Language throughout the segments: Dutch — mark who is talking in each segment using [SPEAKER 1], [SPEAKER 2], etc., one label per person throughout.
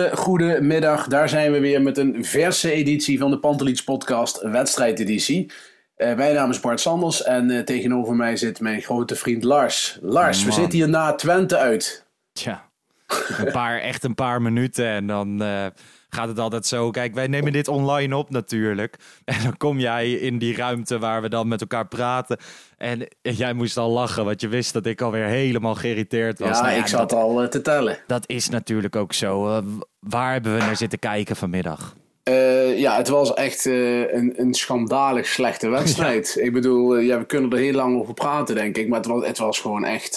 [SPEAKER 1] Hele goede middag. Daar zijn we weer met een verse editie van de Pantelits podcast, wedstrijdeditie. Eh mijn naam is Bart Sanders en eh, tegenover mij zit mijn grote vriend Lars. Lars, we zitten hier na Twente uit.
[SPEAKER 2] Tja, een paar, echt een paar minuten en dan eh, gaat het altijd zo. Kijk, wij nemen dit online op natuurlijk. En dan kom jij in die ruimte waar we dan met elkaar praten. En jij moest al lachen, want je wist dat ik alweer helemaal geïrriteerd was.
[SPEAKER 1] Ja,
[SPEAKER 2] Nou
[SPEAKER 1] ik zat
[SPEAKER 2] dat,
[SPEAKER 1] al eh, te tellen.
[SPEAKER 2] dat is natuurlijk ook zo. Eh, waar hebben we naar zitten kijken vanmiddag?
[SPEAKER 1] Eh, ja, het was echt eh, een, een schandalig slechte wedstrijd. Ik bedoel, eh, ja, we kunnen er heel lang over praten, denk ik. Maar het was, het was gewoon echt...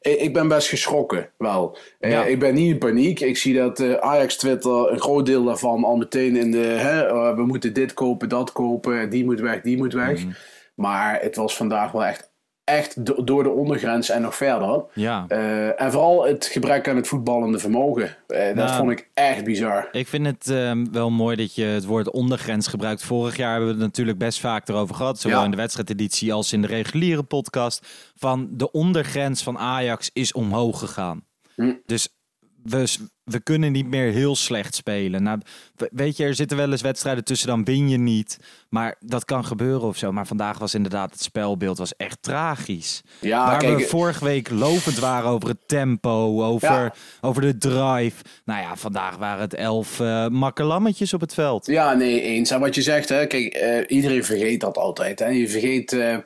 [SPEAKER 1] ik, ik ben best geschrokken, wel.
[SPEAKER 2] Ja.
[SPEAKER 1] Ik ben niet in paniek. Ik zie dat eh, Ajax-Twitter, een groot deel daarvan... al meteen in de... Hè, eh, we moeten dit kopen, dat kopen. Die moet weg, die moet weg.
[SPEAKER 2] Mhm.
[SPEAKER 1] Maar het was vandaag wel echt... Echt do- door de ondergrens en nog verder.
[SPEAKER 2] Ja.
[SPEAKER 1] Eh, en vooral het gebrek aan het voetballende vermogen. Eh, dat
[SPEAKER 2] Nou,
[SPEAKER 1] vond ik echt bizar.
[SPEAKER 2] Ik vind het ehm, wel mooi dat je het woord ondergrens gebruikt. Vorig jaar hebben we het natuurlijk best vaak erover gehad. Zowel
[SPEAKER 1] Ja.
[SPEAKER 2] in de wedstrijdeditie als in de reguliere podcast. Van de ondergrens van Ajax is omhoog gegaan.
[SPEAKER 1] Hm.
[SPEAKER 2] Dus we, we kunnen niet meer heel slecht spelen. Nou, we- weet je, er zitten wel eens wedstrijden tussen, dan win je niet. Maar dat kan gebeuren of zo. Maar vandaag was inderdaad het spelbeeld was echt tragisch.
[SPEAKER 1] Ja,
[SPEAKER 2] Waar
[SPEAKER 1] kijk,
[SPEAKER 2] we vorige week lovend waren over het tempo, over,
[SPEAKER 1] Ja.
[SPEAKER 2] over de drive. Nou ja, vandaag waren het elf uh, makkelammetjes op het veld.
[SPEAKER 1] Ja, nee, eens. En wat je zegt, hè, kijk, eh, iedereen vergeet dat altijd. Hè. Je vergeet, eh,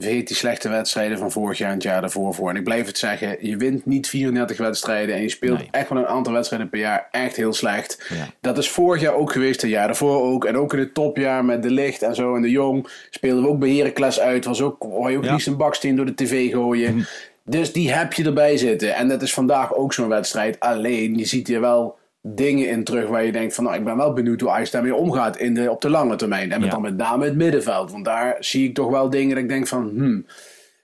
[SPEAKER 1] vergeet die slechte wedstrijden van vorig jaar en het jaar daarvoor voor. En ik blijf het zeggen, je wint niet 34 wedstrijden en je speelt
[SPEAKER 2] Nee.
[SPEAKER 1] echt wel een aantal wedstrijden per jaar echt heel slecht.
[SPEAKER 2] Ja.
[SPEAKER 1] Dat is vorig jaar ook geweest, het jaar daarvoor ook. En ook in het topjaar met De Licht en zo en De Jong speelden we ook bij Heracles uit. Was ook, wou je ook
[SPEAKER 2] Ja.
[SPEAKER 1] liefst een baksteen door de tv gooien. Dus die heb je erbij zitten. En dat is vandaag ook zo'n wedstrijd. Alleen, je ziet hier wel dingen in terug waar je denkt van... Nou, ik ben wel benieuwd hoe Ajax daarmee omgaat in de, op de lange termijn. En met
[SPEAKER 2] Ja.
[SPEAKER 1] dan met name het middenveld. Want daar zie ik toch wel dingen dat ik denk van... Hmm,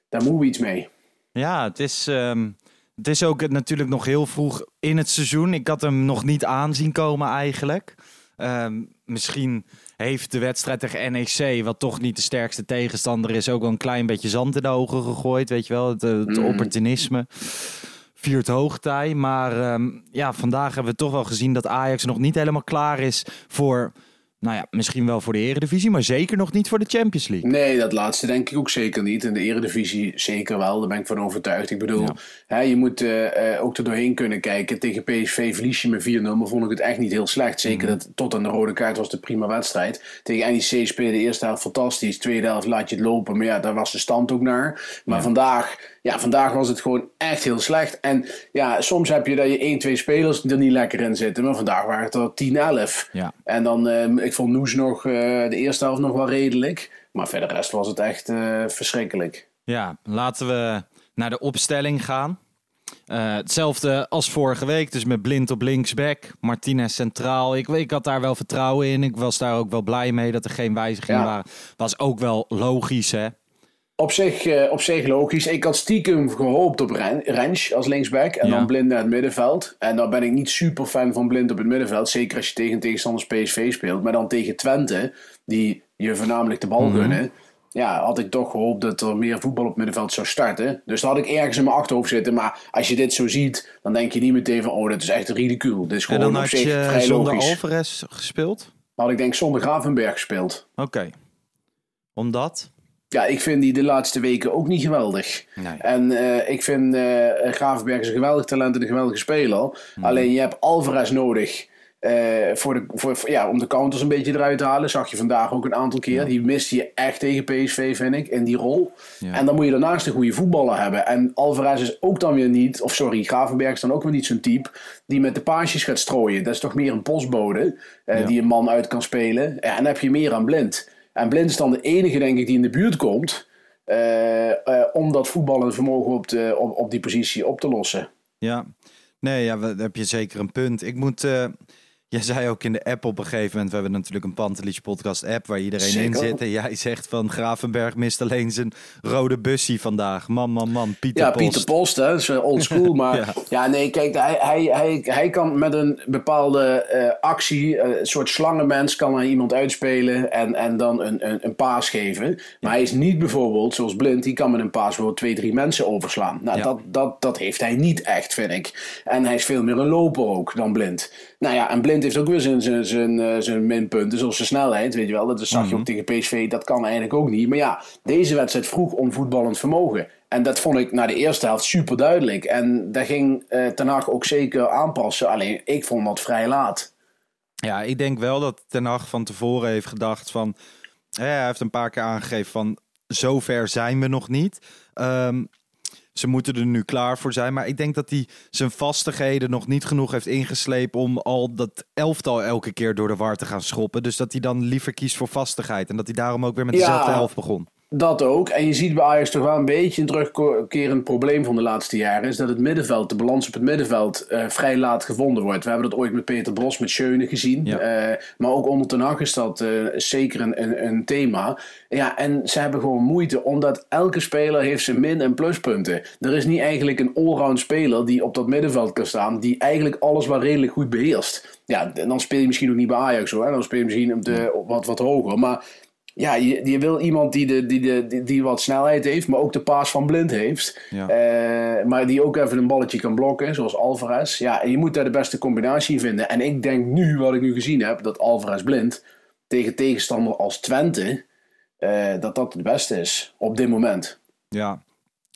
[SPEAKER 1] daar moeten we iets mee.
[SPEAKER 2] Ja, het is, ehm, het is ook natuurlijk nog heel vroeg in het seizoen. Ik had hem nog niet aanzien komen eigenlijk. Ehm, misschien heeft de wedstrijd tegen NEC, wat toch niet de sterkste tegenstander is, ook wel een klein beetje zand in de ogen gegooid. Weet je wel, het, het
[SPEAKER 1] Mm.
[SPEAKER 2] opportunisme. Viert hoogtij. Maar ehm, ja, vandaag hebben we toch wel gezien dat Ajax nog niet helemaal klaar is voor, nou ja, misschien wel voor de Eredivisie, maar zeker nog niet voor de Champions League.
[SPEAKER 1] Nee, dat laatste denk ik ook zeker niet. In de Eredivisie zeker wel, daar ben ik van overtuigd. Ik bedoel, hè, je moet eh, eh, ook er doorheen kunnen kijken. Tegen PSV verlies je met 4-0, maar vond ik het echt niet heel slecht. Zeker dat tot aan de rode kaart was de prima wedstrijd. Tegen NEC speelde de eerste helft fantastisch. Tweede helft laat je het lopen, maar ja, daar was de stand ook naar. Maar vandaag, ja, vandaag was het gewoon echt heel slecht. En ja, soms heb je dat je 1, 2 spelers er niet lekker in zitten. Maar vandaag waren het er 10, 11.
[SPEAKER 2] Ja.
[SPEAKER 1] En dan, eh, ik vond Noes nog eh, de eerste helft nog wel redelijk. Maar verder de rest was het echt eh, verschrikkelijk.
[SPEAKER 2] Ja, laten we naar de opstelling gaan. Eh, hetzelfde als vorige week, dus met Blind op linksback, Martinez centraal. Ik, ik had daar wel vertrouwen in. Ik was daar ook wel blij mee dat er geen wijzigingen
[SPEAKER 1] Ja.
[SPEAKER 2] waren. Was ook wel logisch, hè?
[SPEAKER 1] Op zich, eh, op zich logisch. Ik had stiekem gehoopt op Ren- Rens als linksback. En
[SPEAKER 2] Ja.
[SPEAKER 1] dan Blind naar het middenveld. En dan ben ik niet super fan van Blind op het middenveld. Zeker als je tegen tegenstanders PSV speelt. Maar dan tegen Twente. Die je voornamelijk de bal
[SPEAKER 2] Mhm.
[SPEAKER 1] gunnen. Ja, had ik toch gehoopt dat er meer voetbal op het middenveld zou starten. Dus dat had ik ergens in mijn achterhoofd zitten. Maar als je dit zo ziet, dan denk je niet meteen van... oh, dit is echt ridicuul. Dit is
[SPEAKER 2] En
[SPEAKER 1] gewoon
[SPEAKER 2] dan
[SPEAKER 1] op zich
[SPEAKER 2] je
[SPEAKER 1] vrij
[SPEAKER 2] zonder
[SPEAKER 1] logisch.
[SPEAKER 2] Alvarez gespeeld?
[SPEAKER 1] Dan had ik denk zonder Gravenberg gespeeld.
[SPEAKER 2] Oké. Omdat?
[SPEAKER 1] Ja, ik vind die de laatste weken ook niet geweldig.
[SPEAKER 2] Nee.
[SPEAKER 1] En eh, ik vind eh Gravenberg is een geweldig talent en een geweldige speler. Alleen je hebt Alvarez nodig eh, voor de, voor, ja, om de counters een beetje eruit te halen. Zag je vandaag ook een aantal keer. Die miste je echt tegen PSV, vind ik, in die rol.
[SPEAKER 2] Ja.
[SPEAKER 1] En dan moet je daarnaast een goede voetballer hebben. En Alvarez is ook dan weer niet, of sorry, Gravenberg is dan ook weer niet zo'n type die met de paasjes gaat strooien. Dat is toch meer een postbode
[SPEAKER 2] Ja.
[SPEAKER 1] die een man uit kan spelen. En dan heb je meer aan Blind. En Blind is dan de enige, denk ik, die in de buurt komt. eh, eh, om dat voetballende vermogen op, de, op, op die positie op te lossen.
[SPEAKER 2] Ja. Nee, ja, daar heb je zeker een punt. Ik moet... Jij zei ook in de app op een gegeven moment, we hebben natuurlijk een Pantelich podcast app waar iedereen in zit. En jij zegt van Gravenberg mist alleen zijn rode bussie vandaag. Man, man, man, Pieter
[SPEAKER 1] ja,
[SPEAKER 2] Post.
[SPEAKER 1] Pieter Post, hè, dat is old school. Maar
[SPEAKER 2] Ja.
[SPEAKER 1] ja. nee, kijk, hij, hij, hij, hij kan met een bepaalde eh, actie, eh, een soort slangenmens, kan hij iemand uitspelen en, en dan een, een, een paas geven. Maar hij is niet bijvoorbeeld, zoals Blind, die kan met een paas bijvoorbeeld twee, drie mensen overslaan. Nou,
[SPEAKER 2] Ja.
[SPEAKER 1] dat, dat, dat heeft hij niet echt, vind ik. En hij is veel meer een loper ook dan Blind. Nou ja, en Blind heeft ook weer zijn, zijn, zijn, eh, zijn minpunten, zoals zijn snelheid, weet je wel. Dat zag je ook tegen PSV, dat kan eigenlijk ook niet. Maar ja, deze wedstrijd vroeg om voetballend vermogen. En dat vond ik na de eerste helft super duidelijk. En daar ging eh Ten Hag ook zeker aanpassen. Alleen, ik vond dat vrij laat.
[SPEAKER 2] Ja, ik denk wel dat Ten Hag van tevoren heeft gedacht van... hè, hij heeft een paar keer aangegeven van... zover zijn we nog niet. Ehm, ze moeten er nu klaar voor zijn. Maar ik denk dat hij zijn vastigheden nog niet genoeg heeft ingeslepen... om al dat elftal elke keer door de war te gaan schoppen. Dus dat hij dan liever kiest voor vastigheid. En dat hij daarom ook weer met
[SPEAKER 1] Ja.
[SPEAKER 2] dezelfde elf begon.
[SPEAKER 1] Dat ook. En je ziet bij Ajax toch wel een beetje een terugkerend probleem van de laatste jaren. Is dat het middenveld, de balans op het middenveld, eh, vrij laat gevonden wordt. We hebben dat ooit met Peter Bos, met Schöne gezien.
[SPEAKER 2] Ja.
[SPEAKER 1] Eh, maar ook onder Ten Hag is dat eh, zeker een, een, een thema. Ja, en ze hebben gewoon moeite, omdat elke speler heeft zijn min- en pluspunten. Er is niet eigenlijk een allround speler die op dat middenveld kan staan, die eigenlijk alles wel redelijk goed beheerst. Ja, en dan speel je misschien ook niet bij Ajax hoor. Dan speel je misschien op de, op wat, wat hoger. Maar ja, je, je wil iemand die, de, die, de, die, die wat snelheid heeft, maar ook de paas van blind heeft.
[SPEAKER 2] Ja.
[SPEAKER 1] Eh, maar die ook even een balletje kan blokken, zoals Alvarez. Ja, en je moet daar de beste combinatie in vinden. En ik denk nu, wat ik nu gezien heb, dat Alvarez blind tegen tegenstander als Twente, eh, dat dat het beste is op dit moment.
[SPEAKER 2] Ja.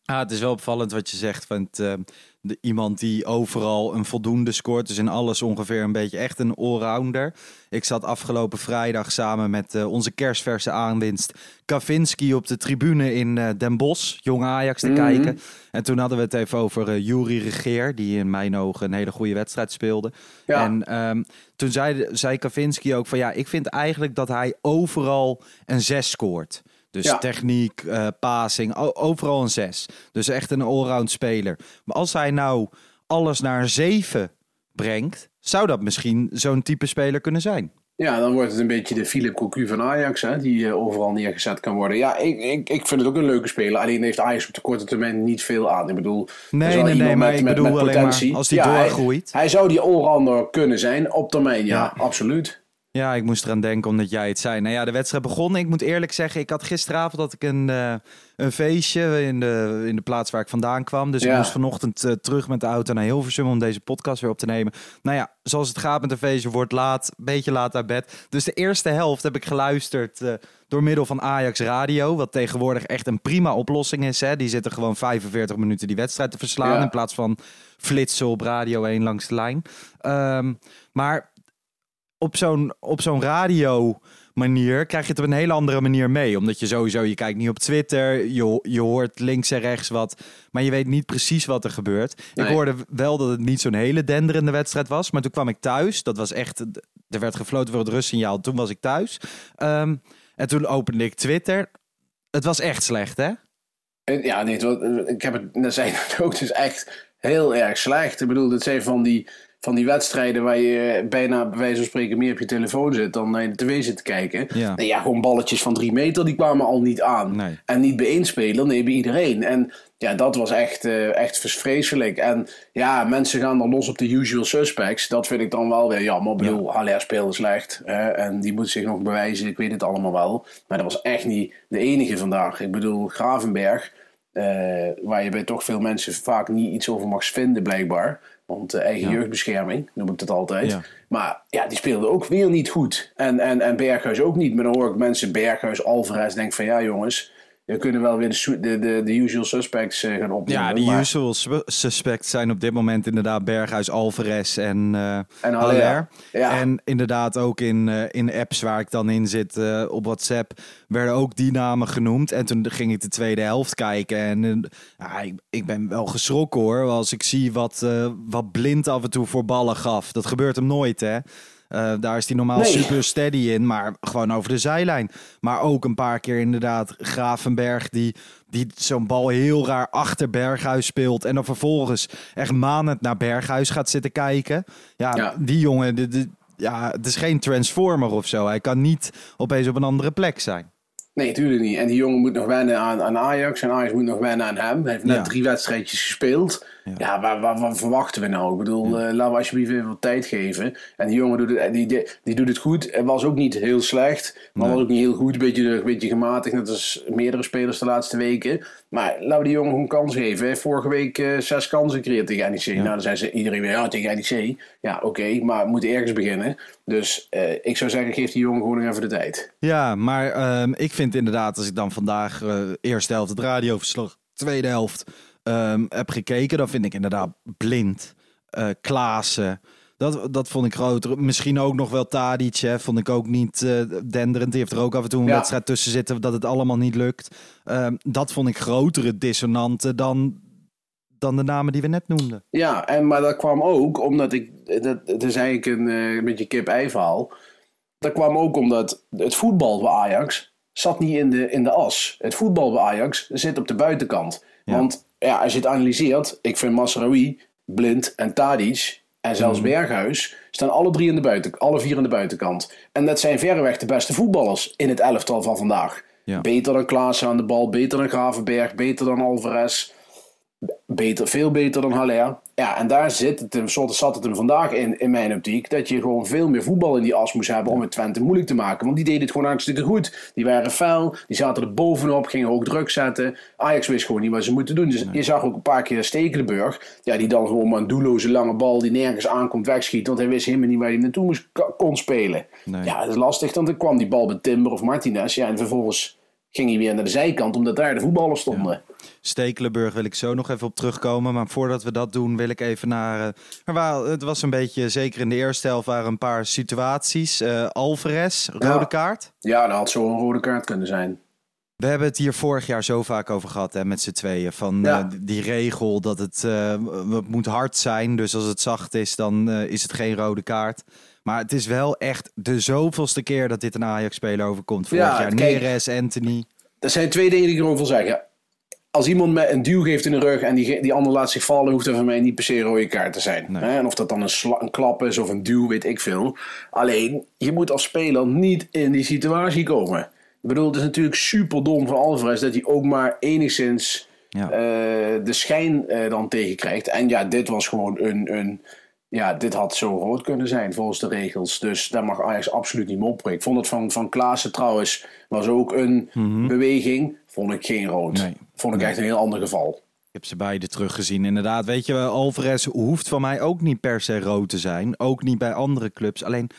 [SPEAKER 2] Ah, het is wel opvallend wat je zegt. Want eh, de, iemand die overal een voldoende scoort. Dus in alles ongeveer een beetje echt een allrounder. Ik zat afgelopen vrijdag samen met eh, onze kerstverse aanwinst Kavinski op de tribune in eh, Den Bosch. Jong Ajax te
[SPEAKER 1] Mhm.
[SPEAKER 2] kijken. En toen hadden we het even over eh Juri Regeer. Die in mijn ogen een hele goede wedstrijd speelde.
[SPEAKER 1] Ja.
[SPEAKER 2] En ehm, toen zei, zei Kavinski ook van ja, ik vind eigenlijk dat hij overal een 6 scoort. Dus
[SPEAKER 1] Ja.
[SPEAKER 2] techniek, eh passing, overal een 6. Dus echt een allround speler. Maar als hij nou alles naar een 7 brengt, zou dat misschien zo'n type speler kunnen zijn.
[SPEAKER 1] Ja, dan wordt het een beetje de Philip Cocu van Ajax, hè, die eh, overal neergezet kan worden. Ja, ik, ik, ik vind het ook een leuke speler. Alleen heeft Ajax op de korte termijn niet veel aan. Ik bedoel,
[SPEAKER 2] Nee, nee, nee, ik bedoel alleen maar als die
[SPEAKER 1] Ja, hij-
[SPEAKER 2] doorgroeit.
[SPEAKER 1] Hij, zou die allrounder kunnen zijn op termijn, ja,
[SPEAKER 2] Ja.
[SPEAKER 1] absoluut.
[SPEAKER 2] Ja, ik moest eraan denken omdat jij het zei. Nou ja, de wedstrijd begon. Ik moet eerlijk zeggen, ik had gisteravond had ik een, eh, een feestje in de, in de plaats waar ik vandaan kwam. Dus ik moest vanochtend eh, terug met de auto naar Hilversum om deze podcast weer op te nemen. Nou ja, zoals het gaat met een feestje, wordt laat, een beetje laat uit bed. Dus de eerste helft heb ik geluisterd eh, door middel van Ajax Radio. Wat tegenwoordig echt een prima oplossing is. Hè. Die zitten gewoon 45 minuten die wedstrijd te verslaan.
[SPEAKER 1] Ja.
[SPEAKER 2] In plaats van flitsen op Radio 1 langs de lijn. Ehm, maar op zo'n, op zo'n radio manier krijg je het op een hele andere manier mee. Omdat je sowieso, je kijkt niet op Twitter, je, je hoort links en rechts wat, maar je weet niet precies wat er gebeurt.
[SPEAKER 1] Nee.
[SPEAKER 2] Ik hoorde wel dat het niet zo'n hele denderende wedstrijd was, maar toen kwam ik thuis. Dat was echt, er werd gefloten voor het rustsignaal, toen was ik thuis. Ehm, en toen opende ik Twitter. Het was echt slecht, hè?
[SPEAKER 1] En Ja, nee, het was- ik heb het net zei het ook, het is echt heel erg slecht. Ik bedoel, dit zijn van die van die wedstrijden waar je bijna bij wijze van spreken meer op je telefoon zit dan naar de tv zit te kijken.
[SPEAKER 2] Ja.
[SPEAKER 1] Nee, ja, gewoon balletjes van drie meter, die kwamen al niet aan.
[SPEAKER 2] Nee.
[SPEAKER 1] En niet bij één speler, nee, bij iedereen. En ja, dat was echt, eh, echt vreselijk. En ja, mensen gaan dan los op de usual suspects. Dat vind ik dan wel weer jammer. Ik bedoel, Haller speelde slecht. Hè, en die moet zich nog bewijzen. Ik weet het allemaal wel. Maar dat was echt niet de enige vandaag. Ik bedoel, Gravenberg, eh, waar je bij toch veel mensen vaak niet iets over mag vinden, blijkbaar. Want eh, eigen jeugdbescherming, noem ik het altijd.
[SPEAKER 2] Ja.
[SPEAKER 1] Maar ja, die speelde ook weer niet goed. En, en, en Berghuis ook niet. Maar dan hoor ik mensen, Berghuis, Alvarez, denk van ja jongens, we kunnen wel weer de, de, de, de usual suspects eh, gaan opnemen.
[SPEAKER 2] Ja, die
[SPEAKER 1] maar-
[SPEAKER 2] usual sp- suspects zijn op dit moment inderdaad Berghuis, Alvarez en, eh
[SPEAKER 1] En
[SPEAKER 2] Haller.
[SPEAKER 1] Ja.
[SPEAKER 2] En inderdaad ook in, eh, in de apps waar ik dan in zit op WhatsApp werden ook die namen genoemd. En toen ging ik de tweede helft kijken en ik, ik ben wel geschrokken hoor. Als ik zie wat, wat Blind af en toe voor ballen gaf. Dat gebeurt hem nooit hè. Eh, daar is hij normaal
[SPEAKER 1] Nee.
[SPEAKER 2] super steady in, maar gewoon over de zijlijn. Maar ook een paar keer inderdaad Gravenberg die, die zo'n bal heel raar achter Berghuis speelt. En dan vervolgens echt manend naar Berghuis gaat zitten kijken. Ja,
[SPEAKER 1] Ja.
[SPEAKER 2] die jongen, de, de- ja, het is geen transformer of zo. Hij kan niet opeens op een andere plek zijn.
[SPEAKER 1] Nee, tuurlijk niet. En die jongen moet nog wennen aan, aan Ajax. En Ajax moet nog wennen aan hem. Hij heeft net
[SPEAKER 2] Ja.
[SPEAKER 1] drie wedstrijdjes gespeeld. Ja, waar, waar, waar verwachten we nou? Ik bedoel, eh, laten we alsjeblieft even wat tijd geven. En die jongen doet het, die, die, die doet het goed. Het was ook niet heel slecht. Maar was ook niet heel goed. Een beetje, een beetje gematigd. Net als meerdere spelers de laatste weken. Maar laten we die jongen gewoon kans geven. Vorige week eh, zes kansen gecreëerd tegen NEC. Nou, dan zei ze iedereen weer, ja, tegen NEC. Ja, oké. maar we moeten ergens beginnen. Dus eh, ik zou zeggen, geef die jongen gewoon nog even de tijd.
[SPEAKER 2] Ja, maar ehm, ik vind inderdaad, als ik dan vandaag eerste helft het radioverslag, tweede helft ehm, heb gekeken, dan vind ik inderdaad blind, eh Klaassen. Dat, dat vond ik groter. Misschien ook nog wel Tadic, hè, vond ik ook niet eh, denderend. Die heeft er ook af en toe een
[SPEAKER 1] Ja.
[SPEAKER 2] wedstrijd tussen zitten dat het allemaal niet lukt. Ehm, dat vond ik grotere dissonanten dan, dan de namen die we net noemden.
[SPEAKER 1] Ja, en, maar dat kwam ook omdat ik. Dat, het is eigenlijk een, eh, beetje kip-ei verhaal. Dat kwam ook omdat het voetbal bij Ajax zat niet in de, in de as. Het voetbal bij Ajax zit op de buitenkant.
[SPEAKER 2] Ja.
[SPEAKER 1] Want ja, als je het analyseert, ik vind Masraoui, Blind en Tadic en zelfs
[SPEAKER 2] Mhm.
[SPEAKER 1] Berghuis staan alle drie in de buiten, alle vier aan de buitenkant. En dat zijn verreweg de beste voetballers in het elftal van vandaag.
[SPEAKER 2] Ja.
[SPEAKER 1] Beter dan Klaassen aan de bal, beter dan Gravenberg, beter dan Alvarez beter, veel beter dan Haller. Ja, en daar zit het, hem- soort zat het hem vandaag in, in mijn optiek. Dat je gewoon veel meer voetbal in die as moest hebben om het Twente moeilijk te maken. Want die deden het gewoon hartstikke goed. Die waren fel, die zaten er bovenop, gingen ook druk zetten. Ajax wist gewoon niet wat ze moeten doen. Dus je zag ook een paar keer Stekelenburg. Ja, die dan gewoon maar een doelloze lange bal die nergens aankomt wegschiet. Want hij wist helemaal niet waar hij naartoe moest, kon spelen.
[SPEAKER 2] Nee.
[SPEAKER 1] Ja, dat is lastig. Want dan kwam die bal bij Timber of Martinez. Ja, en vervolgens ging hij weer naar de zijkant omdat daar de voetballers stonden.
[SPEAKER 2] Stekelenburg wil ik zo nog even op terugkomen. Maar voordat we dat doen, wil ik even naar. waren, het was een beetje, zeker in de eerste helft, waren een paar situaties. Eh, Alvarez, rode
[SPEAKER 1] Ja.
[SPEAKER 2] kaart.
[SPEAKER 1] Ja, dat had zo een rode kaart kunnen zijn.
[SPEAKER 2] We hebben het hier vorig jaar zo vaak over gehad, hè, met z'n tweeën. Van
[SPEAKER 1] Ja.
[SPEAKER 2] eh, die regel dat het, het moet hard zijn. Dus als het zacht is, dan is het geen rode kaart. Maar het is wel echt de zoveelste keer dat dit een Ajax-speler overkomt. Vorig
[SPEAKER 1] Ja,
[SPEAKER 2] jaar
[SPEAKER 1] kijk.
[SPEAKER 2] Neres, Anthony.
[SPEAKER 1] Er zijn twee dingen die ik erover wil zeggen. Als iemand met een duw geeft in de rug en die, die ander laat zich vallen, hoeft er voor mij niet per se een rode kaart te zijn.
[SPEAKER 2] Nee.
[SPEAKER 1] En of dat dan een, een klap is of een duw, weet ik veel. Alleen, je moet als speler niet in die situatie komen. Ik bedoel, het is natuurlijk super dom van Alvarez dat hij ook maar enigszins
[SPEAKER 2] Ja.
[SPEAKER 1] eh, de schijn eh, dan tegenkrijgt. En ja, dit was gewoon een, een. Ja, dit had zo rood kunnen zijn volgens de regels. Dus daar mag Ajax absoluut niet mopperen. Ik vond het van, van Klaassen trouwens, was ook een beweging. Vond ik geen rood.
[SPEAKER 2] Mhm. Nee.
[SPEAKER 1] Vond ik echt een heel ander geval.
[SPEAKER 2] Ik heb ze beide teruggezien. Inderdaad, weet je, Alvarez hoeft van mij ook niet per se rood te zijn. Ook niet bij andere clubs. Alleen,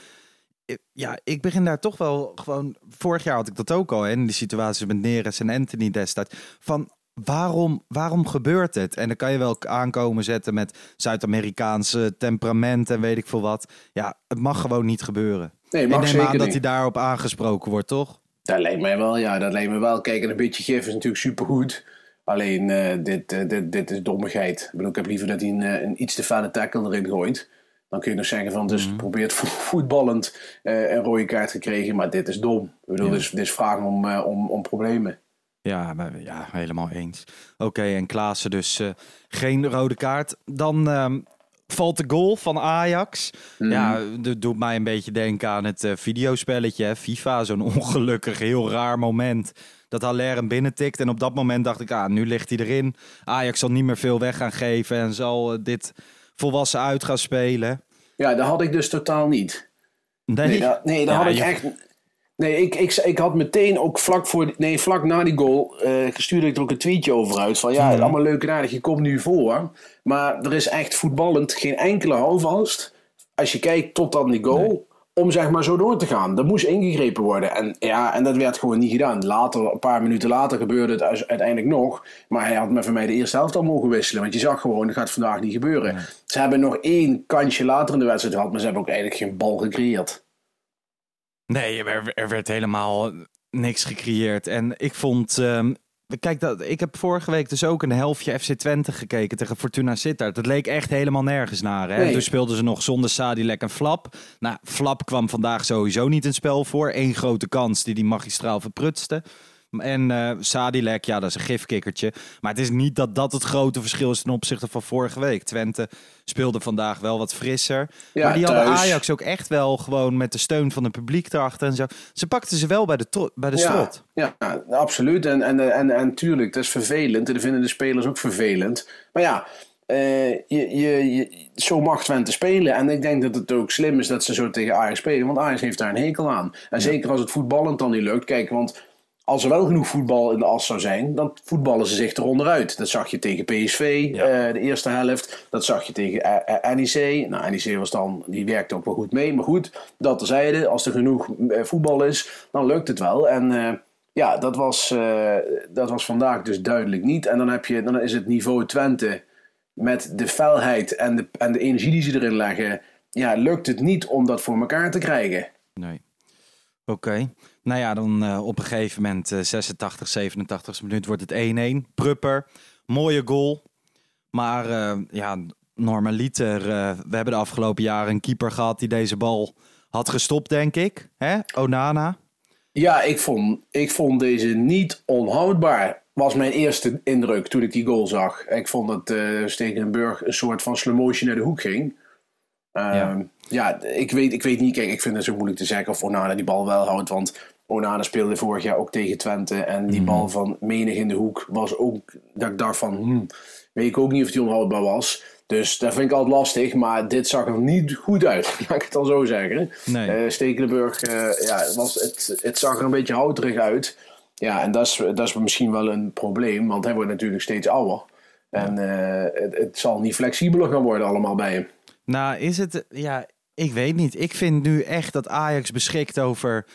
[SPEAKER 2] eh, ja, ik begin daar toch wel gewoon... Vorig jaar had ik dat ook al, hè, in die situatie met Neres en Anthony destijds. Van, waarom, waarom gebeurt het? En dan kan je wel aankomen zetten met Zuid-Amerikaanse temperament en weet ik veel wat. Ja, het mag gewoon niet gebeuren.
[SPEAKER 1] Nee,
[SPEAKER 2] ik
[SPEAKER 1] mag
[SPEAKER 2] neem
[SPEAKER 1] zeker
[SPEAKER 2] aan dat
[SPEAKER 1] niet.
[SPEAKER 2] hij daarop aangesproken wordt, toch?
[SPEAKER 1] Dat lijkt mij wel, ja, dat lijkt me wel. Kijk, en een beetje gif is natuurlijk supergoed. Alleen, eh, dit, eh, dit, dit is dommigheid. Ik, bedoel, ik heb liever dat hij een, eh, een iets te felle tackle erin gooit. Dan kun je nog zeggen van, dus probeert vo- voetballend een rode kaart gekregen. Maar dit is dom. Ik bedoel, dit, is, dit is vragen om, om, om problemen.
[SPEAKER 2] Ja, maar, ja helemaal eens. Oké, en Klaassen dus eh, geen rode kaart. Dan ehm, valt de goal van Ajax. Ja, dat doet mij een beetje denken aan het eh, videospelletje hè, FIFA. Zo'n ongelukkig, heel raar moment. Dat Haller hem binnentikt. En op dat moment dacht ik, ah, nu ligt hij erin. Ajax zal niet meer veel weg gaan geven. En zal eh, dit volwassen uit gaan spelen.
[SPEAKER 1] Ja, dat had ik dus totaal niet.
[SPEAKER 2] Nee,
[SPEAKER 1] Nee, dat, nee, dat
[SPEAKER 2] Ja,
[SPEAKER 1] had ik
[SPEAKER 2] je-
[SPEAKER 1] echt. Nee, ik, ik, ik had meteen ook vlak, voor, nee, vlak na die goal. eh stuurde ik er ook een tweetje over uit. Van ja,
[SPEAKER 2] Mhm.
[SPEAKER 1] allemaal leuk en aardig, je komt nu voor. Maar er is echt voetballend geen enkele houvast. Als je kijkt tot aan die goal. Om zeg maar zo door te gaan. Er moest ingegrepen worden. En ja, en dat werd gewoon niet gedaan. Later, een paar minuten later gebeurde het uite- uiteindelijk nog. Maar hij had met van mij de eerste helft al mogen wisselen. Want je zag gewoon, dat gaat vandaag niet gebeuren. Ze hebben nog één kansje later in de wedstrijd gehad. Maar ze hebben ook eigenlijk geen bal gecreëerd.
[SPEAKER 2] Nee, er, er werd helemaal niks gecreëerd. En ik vond. ehm, kijk, dat, ik heb vorige week dus ook een helftje FC Twente gekeken tegen Fortuna Sittard. Dat leek echt helemaal nergens naar. Hè?
[SPEAKER 1] Nee.
[SPEAKER 2] Toen speelden ze nog zonder Sadilek en Flap. Nou, Flap kwam vandaag sowieso niet in spel voor. Eén grote kans die die magistraal verprutste. En eh Sadilek, ja, dat is een gifkikkertje. Maar het is niet dat dat het grote verschil is ten opzichte van vorige week. Twente speelde vandaag wel wat frisser.
[SPEAKER 1] Ja,
[SPEAKER 2] maar die hadden. Ajax ook echt wel gewoon met de steun van het publiek erachter en zo. Ze pakten ze wel bij de, bij de strot.
[SPEAKER 1] Ja, ja, absoluut. En, en, en, en tuurlijk, dat is vervelend. En dat vinden de spelers ook vervelend. Maar ja, eh, je, je, je, zo mag Twente spelen. En ik denk dat het ook slim is dat ze zo tegen Ajax spelen. Want Ajax heeft daar een hekel aan. En zeker als het voetballend dan niet lukt. Kijk, want als er wel genoeg voetbal in de as zou zijn, dan voetballen ze zich eronder uit. Dat zag je tegen PSV, eh, de eerste helft. Dat zag je tegen eh, NEC. Nou, NEC was dan, die werkte ook wel goed mee. Maar goed, dat terzijde. Als er genoeg eh, voetbal is, dan lukt het wel. En eh, ja, dat was, dat was vandaag dus duidelijk niet. En dan, heb je, dan is het niveau Twente met de felheid en de, en de energie die ze erin leggen. Ja, lukt het niet om dat voor elkaar te krijgen.
[SPEAKER 2] Nee. Oké. Nou ja, dan eh, op een gegeven moment, eh 86, 87 minuut, wordt het 1-1. Prupper, mooie goal. Maar eh, ja, normaliter, eh, we hebben de afgelopen jaren een keeper gehad die deze bal had gestopt, denk ik. Hè? Onana.
[SPEAKER 1] Ja, ik vond, ik vond deze niet onhoudbaar. Was mijn eerste indruk toen ik die goal zag. Ik vond dat eh Stekenburg een soort van slow motion naar de hoek ging. Ehm,
[SPEAKER 2] Ja.
[SPEAKER 1] ja, ik, weet, ik weet niet. Kijk, ik vind het zo moeilijk te zeggen of Onana die bal wel houdt. Want Onana speelde vorig jaar ook tegen Twente. En die bal van menig in de hoek was ook... Dat ik dacht van... Hmm, weet ik ook niet of die onhoudbaar was. Dus dat vind ik altijd lastig. Maar dit zag er niet goed uit. Laat ik het dan zo zeggen.
[SPEAKER 2] Nee.
[SPEAKER 1] Eh, Stekelenburg, eh, ja, het, was, het, het zag er een beetje houterig uit. Ja, en dat is, dat is misschien wel een probleem, want hij wordt natuurlijk steeds ouder. En eh, het, het zal niet flexibeler gaan worden allemaal bij hem.
[SPEAKER 2] Nou, is het... Ja, ik weet niet. Ik vind nu echt dat Ajax beschikt over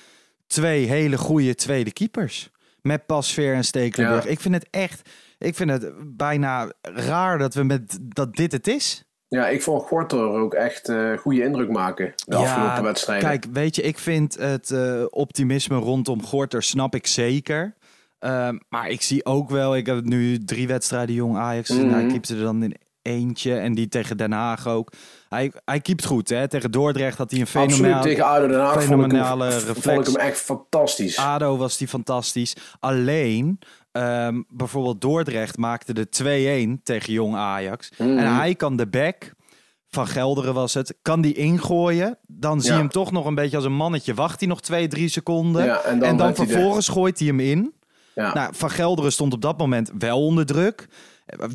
[SPEAKER 2] twee hele goede tweede keepers. Met Pasveer en Stekelenburg.
[SPEAKER 1] Ja.
[SPEAKER 2] Ik vind het echt... Ik vind het bijna raar dat, we met, dat dit het is.
[SPEAKER 1] Ja, ik vond Gorter ook echt eh goede indruk maken de afgelopen wedstrijden.
[SPEAKER 2] Kijk, weet je, ik vind het eh, optimisme rondom Gorter snap ik zeker. Ehm, maar ik zie ook wel, ik heb nu drie wedstrijden jong Ajax. en Hij keepte er dan in eentje en die tegen Den Haag ook. Hij, hij keept goed, hè? Tegen Dordrecht had hij een
[SPEAKER 1] Absoluut,
[SPEAKER 2] fenomenaal,
[SPEAKER 1] tegen ADO Den Haag vond ik,
[SPEAKER 2] fenomenale
[SPEAKER 1] hem,
[SPEAKER 2] reflex.
[SPEAKER 1] vond ik hem echt fantastisch.
[SPEAKER 2] ADO was die fantastisch. Alleen, ehm, bijvoorbeeld Dordrecht maakte de 2-1 tegen jong Ajax.
[SPEAKER 1] Mhm.
[SPEAKER 2] En hij kan de back, van Gelderen was het, kan die ingooien. Dan zie je
[SPEAKER 1] Ja.
[SPEAKER 2] hem toch nog een beetje als een mannetje. Wacht hij nog 2, 3 seconden.
[SPEAKER 1] Ja, en
[SPEAKER 2] en
[SPEAKER 1] dan
[SPEAKER 2] dan,
[SPEAKER 1] heeft hij
[SPEAKER 2] vervolgens gooit hij hem in.
[SPEAKER 1] ja.
[SPEAKER 2] Nou, van Gelderen stond op dat moment wel onder druk.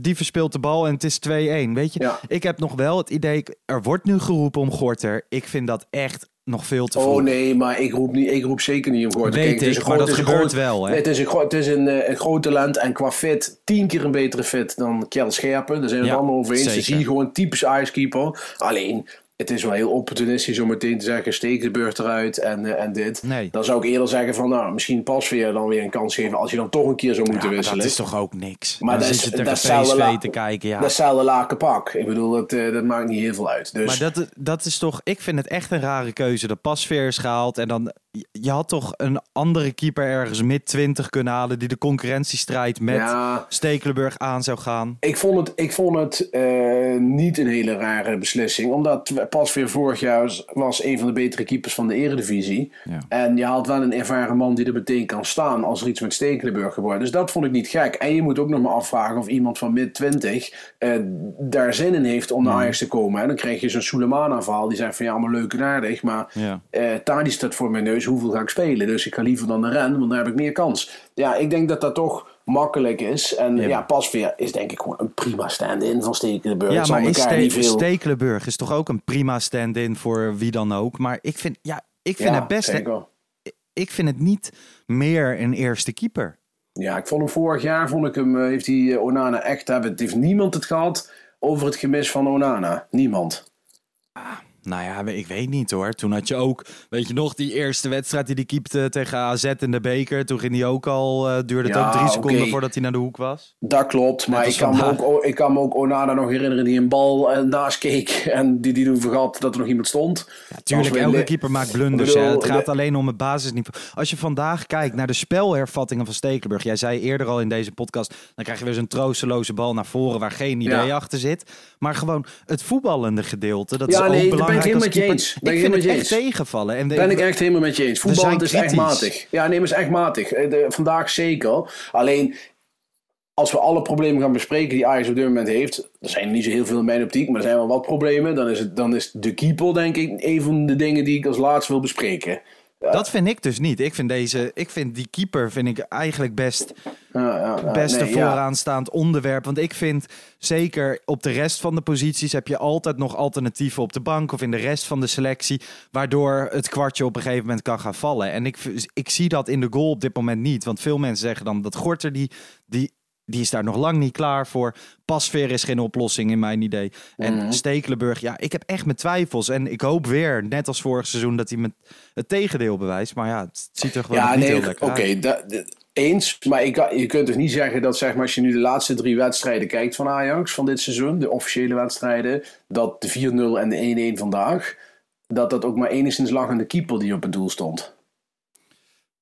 [SPEAKER 2] Die verspeelt de bal en het is 2-1. Weet je,
[SPEAKER 1] Ja.
[SPEAKER 2] ik heb nog wel het idee, er wordt nu geroepen om Gorter. Ik vind dat echt nog veel te vroeg.
[SPEAKER 1] Oh nee, maar ik roep, niet, ik roep zeker niet om Gorter.
[SPEAKER 2] Weet
[SPEAKER 1] Kijk, het is
[SPEAKER 2] ik,
[SPEAKER 1] een
[SPEAKER 2] maar
[SPEAKER 1] groot-
[SPEAKER 2] dat
[SPEAKER 1] het is een
[SPEAKER 2] gebeurt
[SPEAKER 1] groot-
[SPEAKER 2] wel, hè?
[SPEAKER 1] Het is, een, het is een, eh, een groot talent en qua fit tien keer een betere fit dan Kjell Scherpen. Daar zijn we
[SPEAKER 2] Ja,
[SPEAKER 1] het allemaal over eens. Dan
[SPEAKER 2] zeker.
[SPEAKER 1] zie je gewoon typisch Ajax-keeper. Alleen, het is wel heel opportunistisch om meteen te zeggen, steek de beurt eruit en, eh, en dit.
[SPEAKER 2] Nee.
[SPEAKER 1] Dan zou ik eerder zeggen van, nou, misschien pas weer dan weer een kans geven als je dan toch een keer zou moeten wisselen.
[SPEAKER 2] dat is toch ook niks.
[SPEAKER 1] Maar
[SPEAKER 2] dan zit je tegen PSV
[SPEAKER 1] la-
[SPEAKER 2] te kijken. Ja.
[SPEAKER 1] Dat is hetzelfde laken pak. Ik bedoel, dat, eh, dat maakt niet heel veel uit. Dus,
[SPEAKER 2] Maar dat, dat is toch, ik vind het echt een rare keuze. Dat Pasveer is gehaald en dan, je had toch een andere keeper ergens mid 20 kunnen halen die de concurrentiestrijd met
[SPEAKER 1] Ja.
[SPEAKER 2] Stekelenburg aan zou gaan.
[SPEAKER 1] Ik vond het, ik vond het eh, niet een hele rare beslissing. Omdat pas weer vorig jaar was, een van de betere keepers van de eredivisie.
[SPEAKER 2] Ja.
[SPEAKER 1] En je haalt wel een ervaren man die er meteen kan staan als er iets met Stekelenburg gebeurt. Dus dat vond ik niet gek. En je moet ook nog maar afvragen of iemand van mid 20 eh, daar zin in heeft om naar Ajax te komen. En dan krijg je zo'n Sulemana verhaal die zegt van ja, allemaal leuk en aardig. Maar
[SPEAKER 2] Ja.
[SPEAKER 1] Tadi staat voor mijn neus, hoeveel ga ik spelen? Dus ik ga liever dan de ren, want dan heb ik meer kans. Ja, ik denk dat dat toch makkelijk is. En ja,
[SPEAKER 2] Ja.
[SPEAKER 1] Pasveer is denk ik gewoon een prima stand-in van Stekelenburg.
[SPEAKER 2] Ja, maar is Ste
[SPEAKER 1] veel...
[SPEAKER 2] Stekelenburg is toch ook een prima stand-in voor wie dan ook. Maar ik vind, ja, ik vind
[SPEAKER 1] Ja,
[SPEAKER 2] het best.
[SPEAKER 1] zeker.
[SPEAKER 2] Ik vind het niet meer een eerste keeper.
[SPEAKER 1] Ja, ik vond hem vorig jaar, vond ik hem, eh, heeft die eh, Onana echt hebben. Het heeft niemand het gehad over het gemis van Onana. Niemand.
[SPEAKER 2] Nou ja, ik weet niet hoor. Toen had je ook, weet je nog, die eerste wedstrijd die hij keepte tegen AZ in de beker. Toen ging hij ook al, eh, duurde het
[SPEAKER 1] Ja,
[SPEAKER 2] ook drie seconden voordat hij naar de hoek was.
[SPEAKER 1] Dat klopt, maar ik kan, me ook, ik kan me ook Onana nog herinneren die een bal eh, naast keek en die die toen vergat dat er nog iemand stond.
[SPEAKER 2] Ja, tuurlijk, elke keeper maakt blunders.
[SPEAKER 1] Bedoel.
[SPEAKER 2] Het gaat
[SPEAKER 1] de-
[SPEAKER 2] alleen om het basisniveau. Als je vandaag kijkt naar de spelhervattingen van Stekelenburg. Jij zei eerder al in deze podcast, dan krijg je weer zo'n troosteloze bal naar voren waar geen idee
[SPEAKER 1] Ja.
[SPEAKER 2] achter zit. Maar gewoon het voetballende gedeelte, dat is ook
[SPEAKER 1] daar ben ik helemaal met je eens. Ben
[SPEAKER 2] Ik
[SPEAKER 1] ik
[SPEAKER 2] vind het echt tegenvallen. En de-
[SPEAKER 1] Ben ik echt helemaal met je eens. Voetbal is echt matig. Ja, nee, maar is echt matig. De- vandaag zeker. Alleen, als we alle problemen gaan bespreken die Ajax op dit moment heeft, er zijn er niet zo heel veel in mijn optiek, maar er zijn wel wat problemen. Dan is, het, dan is de keeper, denk ik, een van de dingen die ik als laatste wil bespreken.
[SPEAKER 2] Dat vind ik dus niet. Ik vind, deze, ik vind die keeper vind ik eigenlijk best
[SPEAKER 1] ja,
[SPEAKER 2] beste
[SPEAKER 1] nee,
[SPEAKER 2] vooraanstaand onderwerp. Want ik vind zeker op de rest van de posities heb je altijd nog alternatieven op de bank of in de rest van de selectie. Waardoor het kwartje op een gegeven moment kan gaan vallen. En ik, ik zie dat in de goal op dit moment niet. Want veel mensen zeggen dan dat Gorter die, die, die is daar nog lang niet klaar voor. Pasveer is geen oplossing in mijn idee. En
[SPEAKER 1] Mhm.
[SPEAKER 2] Stekelenburg, ja, ik heb echt mijn twijfels. En ik hoop weer, net als vorig seizoen, dat hij met het tegendeel bewijst. Maar ja, het ziet er gewoon
[SPEAKER 1] Ja,
[SPEAKER 2] niet
[SPEAKER 1] nee,
[SPEAKER 2] heel lekker
[SPEAKER 1] oké,
[SPEAKER 2] uit.
[SPEAKER 1] da- eens. Maar ik, je kunt dus niet zeggen dat, zeg maar, als je nu de laatste drie wedstrijden kijkt van Ajax van dit seizoen, de officiële wedstrijden, dat de 4-0 en de 1-1 vandaag, dat dat ook maar enigszins lag aan de keeper die op het doel stond.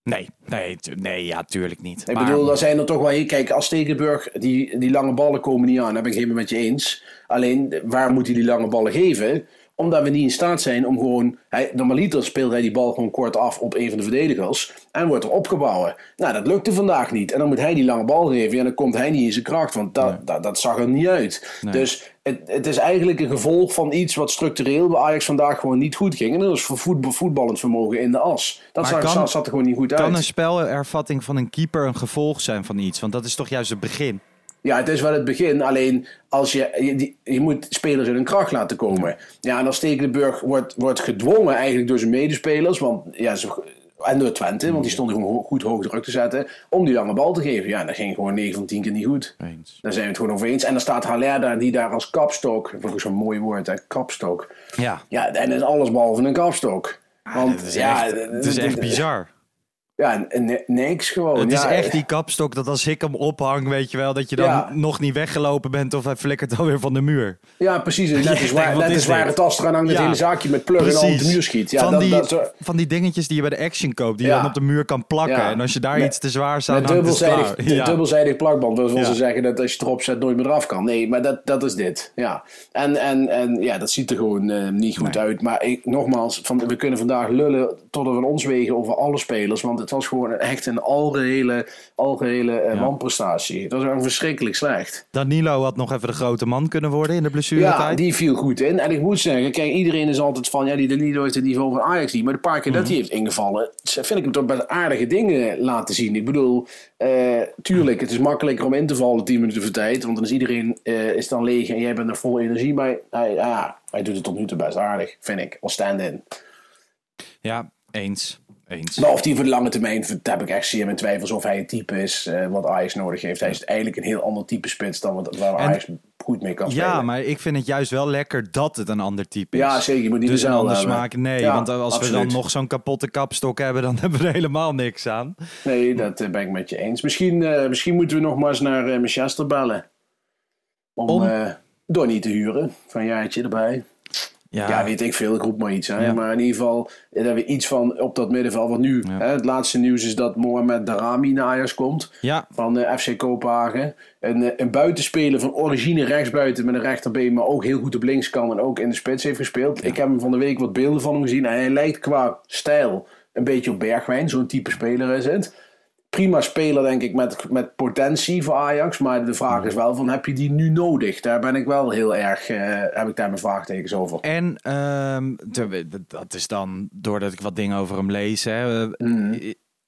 [SPEAKER 2] Nee, nee, nee, ja, tuurlijk niet.
[SPEAKER 1] Ik
[SPEAKER 2] Maar-
[SPEAKER 1] bedoel, daar zijn er toch wel... Kijk, als Stekelenburg, die, die lange ballen komen niet aan. Daar ben ik helemaal met je eens. Alleen, waar moet hij die lange ballen geven? Omdat we niet in staat zijn om gewoon... Hij, normaliter speelt hij die bal gewoon kort af op een van de verdedigers. En wordt er opgebouwd. Nou, dat lukte vandaag niet. En dan moet hij die lange bal geven. En dan komt hij niet in zijn kracht. Want dat, dat, dat zag er niet uit.
[SPEAKER 2] Nee.
[SPEAKER 1] Dus het, het is eigenlijk een gevolg van iets wat structureel bij Ajax vandaag gewoon niet goed ging. En dat is voor voetbal, voetballend vermogen in de as. Dat zag,
[SPEAKER 2] kan-
[SPEAKER 1] zat er gewoon niet goed uit.
[SPEAKER 2] Kan een spelervatting van een keeper een gevolg zijn van iets? Want dat is toch juist het begin.
[SPEAKER 1] Ja, het is wel het begin. Alleen als je, je moet spelers in hun kracht laten komen. Ja, en als Stekelenburg wordt, wordt gedwongen eigenlijk door zijn medespelers. Want, ja, ze, en door Twente, want die stonden gewoon goed hoog druk te zetten. Om die lange bal te geven. Ja, dat ging gewoon 9 van 10 keer niet goed.
[SPEAKER 2] Eens.
[SPEAKER 1] Daar zijn we het gewoon over eens. En dan staat Haller daar, die daar als kapstok. Volgens zo'n mooi woord, hè, kapstok.
[SPEAKER 2] Ja,
[SPEAKER 1] Ja, en is alles behalve een kapstok. Want
[SPEAKER 2] het is,
[SPEAKER 1] ja,
[SPEAKER 2] echt, het is echt bizar.
[SPEAKER 1] Ja, niks gewoon.
[SPEAKER 2] Het is
[SPEAKER 1] ja,
[SPEAKER 2] echt die kapstok dat als ik hem ophang, weet je wel, dat je dan
[SPEAKER 1] Ja.
[SPEAKER 2] nog niet weggelopen bent of hij flikkert alweer van de muur.
[SPEAKER 1] Ja, precies. Net zwaar,
[SPEAKER 2] wat
[SPEAKER 1] net
[SPEAKER 2] is
[SPEAKER 1] tas eraan hangt, het hele zaakje met plug en al op de muur schiet. Ja,
[SPEAKER 2] van,
[SPEAKER 1] dat,
[SPEAKER 2] die,
[SPEAKER 1] dat,
[SPEAKER 2] van die dingetjes die je bij de Action koopt, die je dan op de muur kan plakken. En als je daar
[SPEAKER 1] Met-
[SPEAKER 2] iets te zwaar is het
[SPEAKER 1] dubbelzijdig,
[SPEAKER 2] klaar. Ja.
[SPEAKER 1] dubbelzijdig plakband. Dat wil ze zeggen dat als je het erop zet nooit meer eraf kan. Nee, maar dat, dat is dit. Ja. En, en, en ja, dat ziet er gewoon eh, niet goed uit. Maar ik, nogmaals, van, we kunnen vandaag lullen tot we van ons wegen over alle spelers. Want het was gewoon echt een algehele, algehele eh,
[SPEAKER 2] Ja.
[SPEAKER 1] wanprestatie. Het was gewoon verschrikkelijk slecht.
[SPEAKER 2] Danilo had nog even de grote man kunnen worden in de
[SPEAKER 1] Ja,
[SPEAKER 2] blessuretijd.
[SPEAKER 1] die viel goed in. En ik moet zeggen, kijk, iedereen is altijd van... Ja, die Danilo heeft het niveau van Ajax niet. Maar de paar keer dat hij heeft ingevallen... vind ik hem toch best aardige dingen laten zien. Ik bedoel, eh, tuurlijk, het is makkelijker om in te vallen 10 minuten voor tijd. Want dan is iedereen eh, is dan leeg en jij bent er vol energie. Maar hij, ja, hij doet het tot nu toe best aardig, vind ik. Als stand-in.
[SPEAKER 2] Ja, eens. Eens.
[SPEAKER 1] Maar of die voor de lange termijn, daar heb ik echt zeer mijn twijfels of hij een type is eh, wat Ajax nodig heeft. Hij is eigenlijk een heel ander type spits dan wat, waar
[SPEAKER 2] En-
[SPEAKER 1] Ajax goed mee kan spelen.
[SPEAKER 2] Ja, maar ik vind het juist wel lekker dat het een ander type is.
[SPEAKER 1] Ja, zeker. Je moet niet
[SPEAKER 2] Dus een
[SPEAKER 1] dezelfde
[SPEAKER 2] ander smaak, nee.
[SPEAKER 1] Ja,
[SPEAKER 2] want als we dan nog zo'n kapotte kapstok hebben, dan hebben we er helemaal niks aan.
[SPEAKER 1] Nee, dat eh, ben ik met je eens. Misschien, eh, misschien moeten we nog maar eens naar eh, Manchester bellen. Om,
[SPEAKER 2] Om?
[SPEAKER 1] eh Donny te huren. Van een jaartje erbij. Ja.
[SPEAKER 2] Ja.
[SPEAKER 1] weet ik veel, ik roep maar iets. Hè?
[SPEAKER 2] Ja.
[SPEAKER 1] Maar in ieder geval eh, dat we iets van op dat middenveld. Want nu, hè, het laatste nieuws is dat Mohamed Darami naar Ajax komt. Van de FC Kopenhagen. Een, eh, een buitenspeler van origine rechtsbuiten met een rechterbeen. Maar ook heel goed op links kan. En ook in de spits heeft gespeeld. Ik heb hem van de week wat beelden van hem gezien. En hij lijkt qua stijl een beetje op Bergwijn. Zo'n type speler is het. Prima speler denk ik met, met potentie voor Ajax. Maar de vraag is wel van heb je die nu nodig? Daar ben ik wel heel erg, eh, heb ik daar mijn vraagtekens over.
[SPEAKER 2] En ehm, dat is dan doordat ik wat dingen over hem lees. Hè. Eh,
[SPEAKER 1] Mm.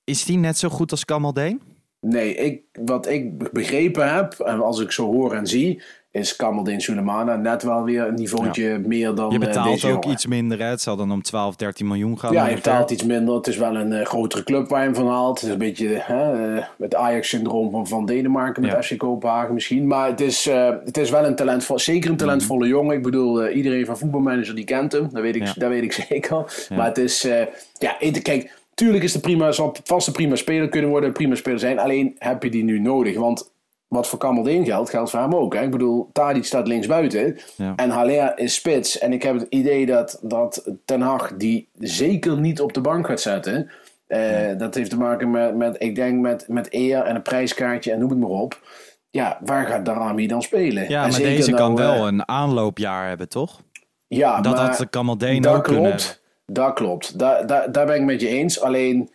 [SPEAKER 2] Is die net zo goed als Kamaldeen?
[SPEAKER 1] Nee, ik, wat ik begrepen heb, en als ik zo hoor en zie, is Kamaldeen Sulemana net wel weer een niveautje meer dan
[SPEAKER 2] Je
[SPEAKER 1] eh,
[SPEAKER 2] betaalt
[SPEAKER 1] deze
[SPEAKER 2] ook
[SPEAKER 1] jongen.
[SPEAKER 2] iets minder. Hè. Het zal dan om 12, 13 miljoen gaan.
[SPEAKER 1] Ja, je betaalt iets minder. Het is wel een eh, grotere club waar je hem van haalt. Het is een beetje hè, eh, het Ajax-syndroom van, van Denemarken met
[SPEAKER 2] Ja.
[SPEAKER 1] FC Kopenhagen misschien. Maar het is, eh, het is wel een talentvol, zeker een talentvolle jongen. Ik bedoel, eh, iedereen van voetbalmanager die kent hem. Dat weet ik,
[SPEAKER 2] Ja.
[SPEAKER 1] dat weet ik zeker. Maar het is, eh, ja, kijk, tuurlijk is de prima, zal vast een prima speler kunnen worden, een prima speler zijn. Alleen heb je die nu nodig, want wat voor Kamaldeen geldt, geldt voor hem ook. Hè? Ik bedoel, Tadic staat linksbuiten
[SPEAKER 2] Ja.
[SPEAKER 1] en Haller is spits. En ik heb het idee dat, dat Ten Hag die zeker niet op de bank gaat zetten. Eh, Dat heeft te maken met, met ik denk, met, met eer en een prijskaartje en noem het maar op. Ja, waar gaat Darami dan spelen?
[SPEAKER 2] Ja,
[SPEAKER 1] En
[SPEAKER 2] maar
[SPEAKER 1] zeker
[SPEAKER 2] deze kan
[SPEAKER 1] nou,
[SPEAKER 2] wel
[SPEAKER 1] eh,
[SPEAKER 2] een aanloopjaar hebben, toch?
[SPEAKER 1] ja,
[SPEAKER 2] dat
[SPEAKER 1] maar
[SPEAKER 2] had de Kamaldeen
[SPEAKER 1] dat
[SPEAKER 2] ook kunnen
[SPEAKER 1] klopt. Dat klopt. Daar, daar, daar ben ik met je eens. Alleen,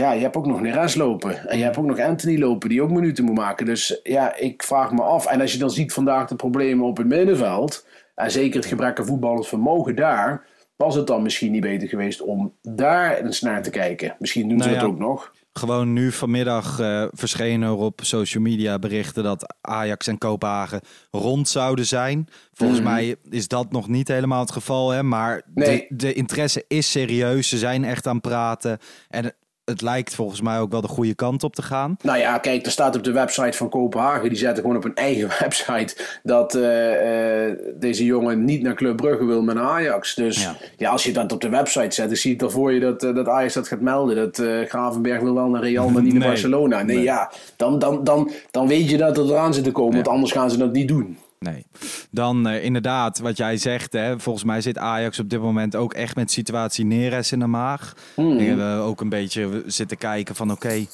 [SPEAKER 1] ja, je hebt ook nog Neres lopen. En je hebt ook nog Anthony lopen, die ook minuten moet maken. Dus ja, ik vraag me af. En als je dan ziet vandaag de problemen op het middenveld. En zeker het gebrek aan voetballend vermogen daar. Was het dan misschien niet beter geweest om daar eens naar te kijken? Misschien doen ze
[SPEAKER 2] Nou
[SPEAKER 1] dat
[SPEAKER 2] ja.
[SPEAKER 1] ook nog.
[SPEAKER 2] Gewoon nu vanmiddag eh, verschenen er op social media berichten dat Ajax en Kopenhagen rond zouden zijn. Volgens mij is dat nog niet helemaal het geval, hè? maar
[SPEAKER 1] Nee.
[SPEAKER 2] de, de interesse is serieus. Ze zijn echt aan het praten. En het lijkt volgens mij ook wel de goede kant op te gaan.
[SPEAKER 1] Nou ja, kijk, er staat op de website van Kopenhagen, die zetten gewoon op hun eigen website dat eh, eh, deze jongen niet naar Club Brugge wil met Ajax. Dus ja.
[SPEAKER 2] Ja.
[SPEAKER 1] als je dat op de website zet, dan zie je dan voor je dat, eh, dat Ajax dat gaat melden. Dat Gravenberg wil wel naar Real, maar niet naar
[SPEAKER 2] Nee.
[SPEAKER 1] Barcelona. Nee,
[SPEAKER 2] Nee.
[SPEAKER 1] ja, dan, dan, dan, dan weet je dat het eraan zit te komen, want anders gaan ze dat niet doen.
[SPEAKER 2] Nee. Dan eh, inderdaad, wat jij zegt, hè, volgens mij zit Ajax op dit moment ook echt met situatie Neres in de maag. Ik heb eh, ook een beetje zitten kijken van oké,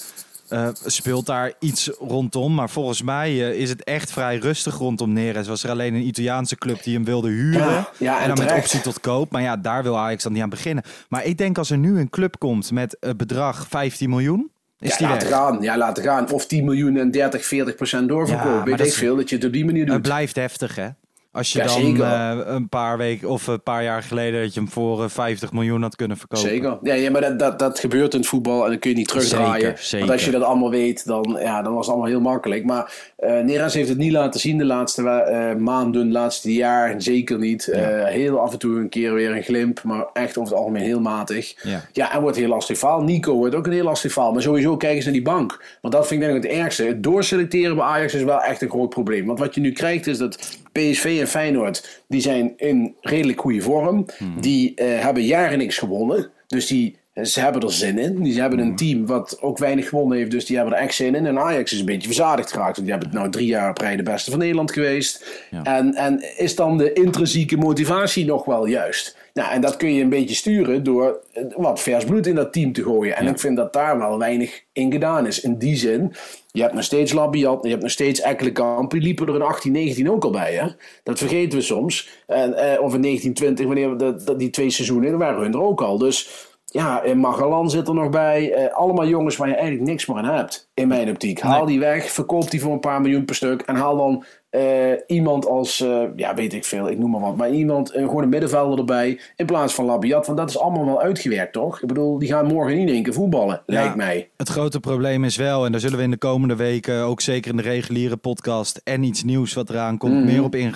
[SPEAKER 2] eh, speelt daar iets rondom? Maar volgens mij eh, is het echt vrij rustig rondom Neres. Was er alleen een Italiaanse club die hem wilde huren.
[SPEAKER 1] Ja, ja, en
[SPEAKER 2] en dan met optie tot koop. Maar ja, daar wil Ajax dan niet aan beginnen. Maar ik denk als er nu een club komt met het bedrag 15 miljoen, is
[SPEAKER 1] ja,
[SPEAKER 2] weg.
[SPEAKER 1] gaan. Ja, laten gaan. Of 10 miljoen en 30, 40 procent
[SPEAKER 2] Ja,
[SPEAKER 1] doorverkoop.
[SPEAKER 2] maar
[SPEAKER 1] Weet
[SPEAKER 2] dat
[SPEAKER 1] ik
[SPEAKER 2] is-
[SPEAKER 1] veel dat je het op die manier doet.
[SPEAKER 2] Het blijft heftig, hè? Als je
[SPEAKER 1] Ja,
[SPEAKER 2] dan eh, een paar weken of een paar jaar geleden dat je hem voor eh, 50 miljoen had kunnen verkopen.
[SPEAKER 1] Zeker. Ja, ja maar dat, dat, dat gebeurt in het voetbal en dan kun je niet terugdraaien.
[SPEAKER 2] Zeker, zeker.
[SPEAKER 1] Want als je dat allemaal weet, dan, ja, dan was het allemaal heel makkelijk. Maar eh Neres heeft het niet laten zien de laatste eh, maanden, laatste jaar. Zeker niet. Eh, heel af en toe een keer weer een glimp, maar echt over het algemeen heel matig.
[SPEAKER 2] Ja.
[SPEAKER 1] Ja, en wordt heel lastig verhaal. Nico wordt ook een heel lastig verhaal. Maar sowieso kijk eens naar die bank. Want dat vind ik denk ik het ergste. Het doorselecteren bij Ajax is wel echt een groot probleem. Want wat je nu krijgt is dat PSV en Feyenoord... die zijn in redelijk goede vorm. Die eh, hebben jaren niks gewonnen. Dus die, ze hebben er zin in. Die hebben een team wat ook weinig gewonnen heeft. Dus die hebben er echt zin in. En Ajax is een beetje verzadigd geraakt. Want die hebben nou drie jaar op rij de beste van Nederland geweest. En, en is dan de intrinsieke motivatie nog wel juist? Nou, en dat kun je een beetje sturen door eh, wat vers bloed in dat team te gooien. En ik vind dat daar wel weinig in gedaan is. In die zin, je hebt nog steeds Labiat, je hebt nog steeds Ekkelenkamp. Die liepen er in 18, 19 ook al bij. Hè? Dat vergeten we soms. En, eh, of in 19, 20, wanneer we dat, dat, die twee seizoenen, waren hun er ook al. Dus ja, en Magalan zit er nog bij. Eh, allemaal jongens waar je eigenlijk niks meer aan hebt, in mijn optiek. Haal die weg, verkoop die voor een paar miljoen per stuk. En haal dan eh, iemand als, eh, ja, weet ik veel, ik noem maar wat. Maar iemand, gewoon een middenvelder erbij, in plaats van Labiat. Want dat is allemaal wel uitgewerkt, toch? Ik bedoel, die gaan morgen niet in één keer voetballen, lijkt mij.
[SPEAKER 2] Het grote probleem is wel, en daar zullen we in de komende weken ook zeker in de reguliere podcast en iets nieuws wat eraan komt,
[SPEAKER 1] Mhm.
[SPEAKER 2] meer op in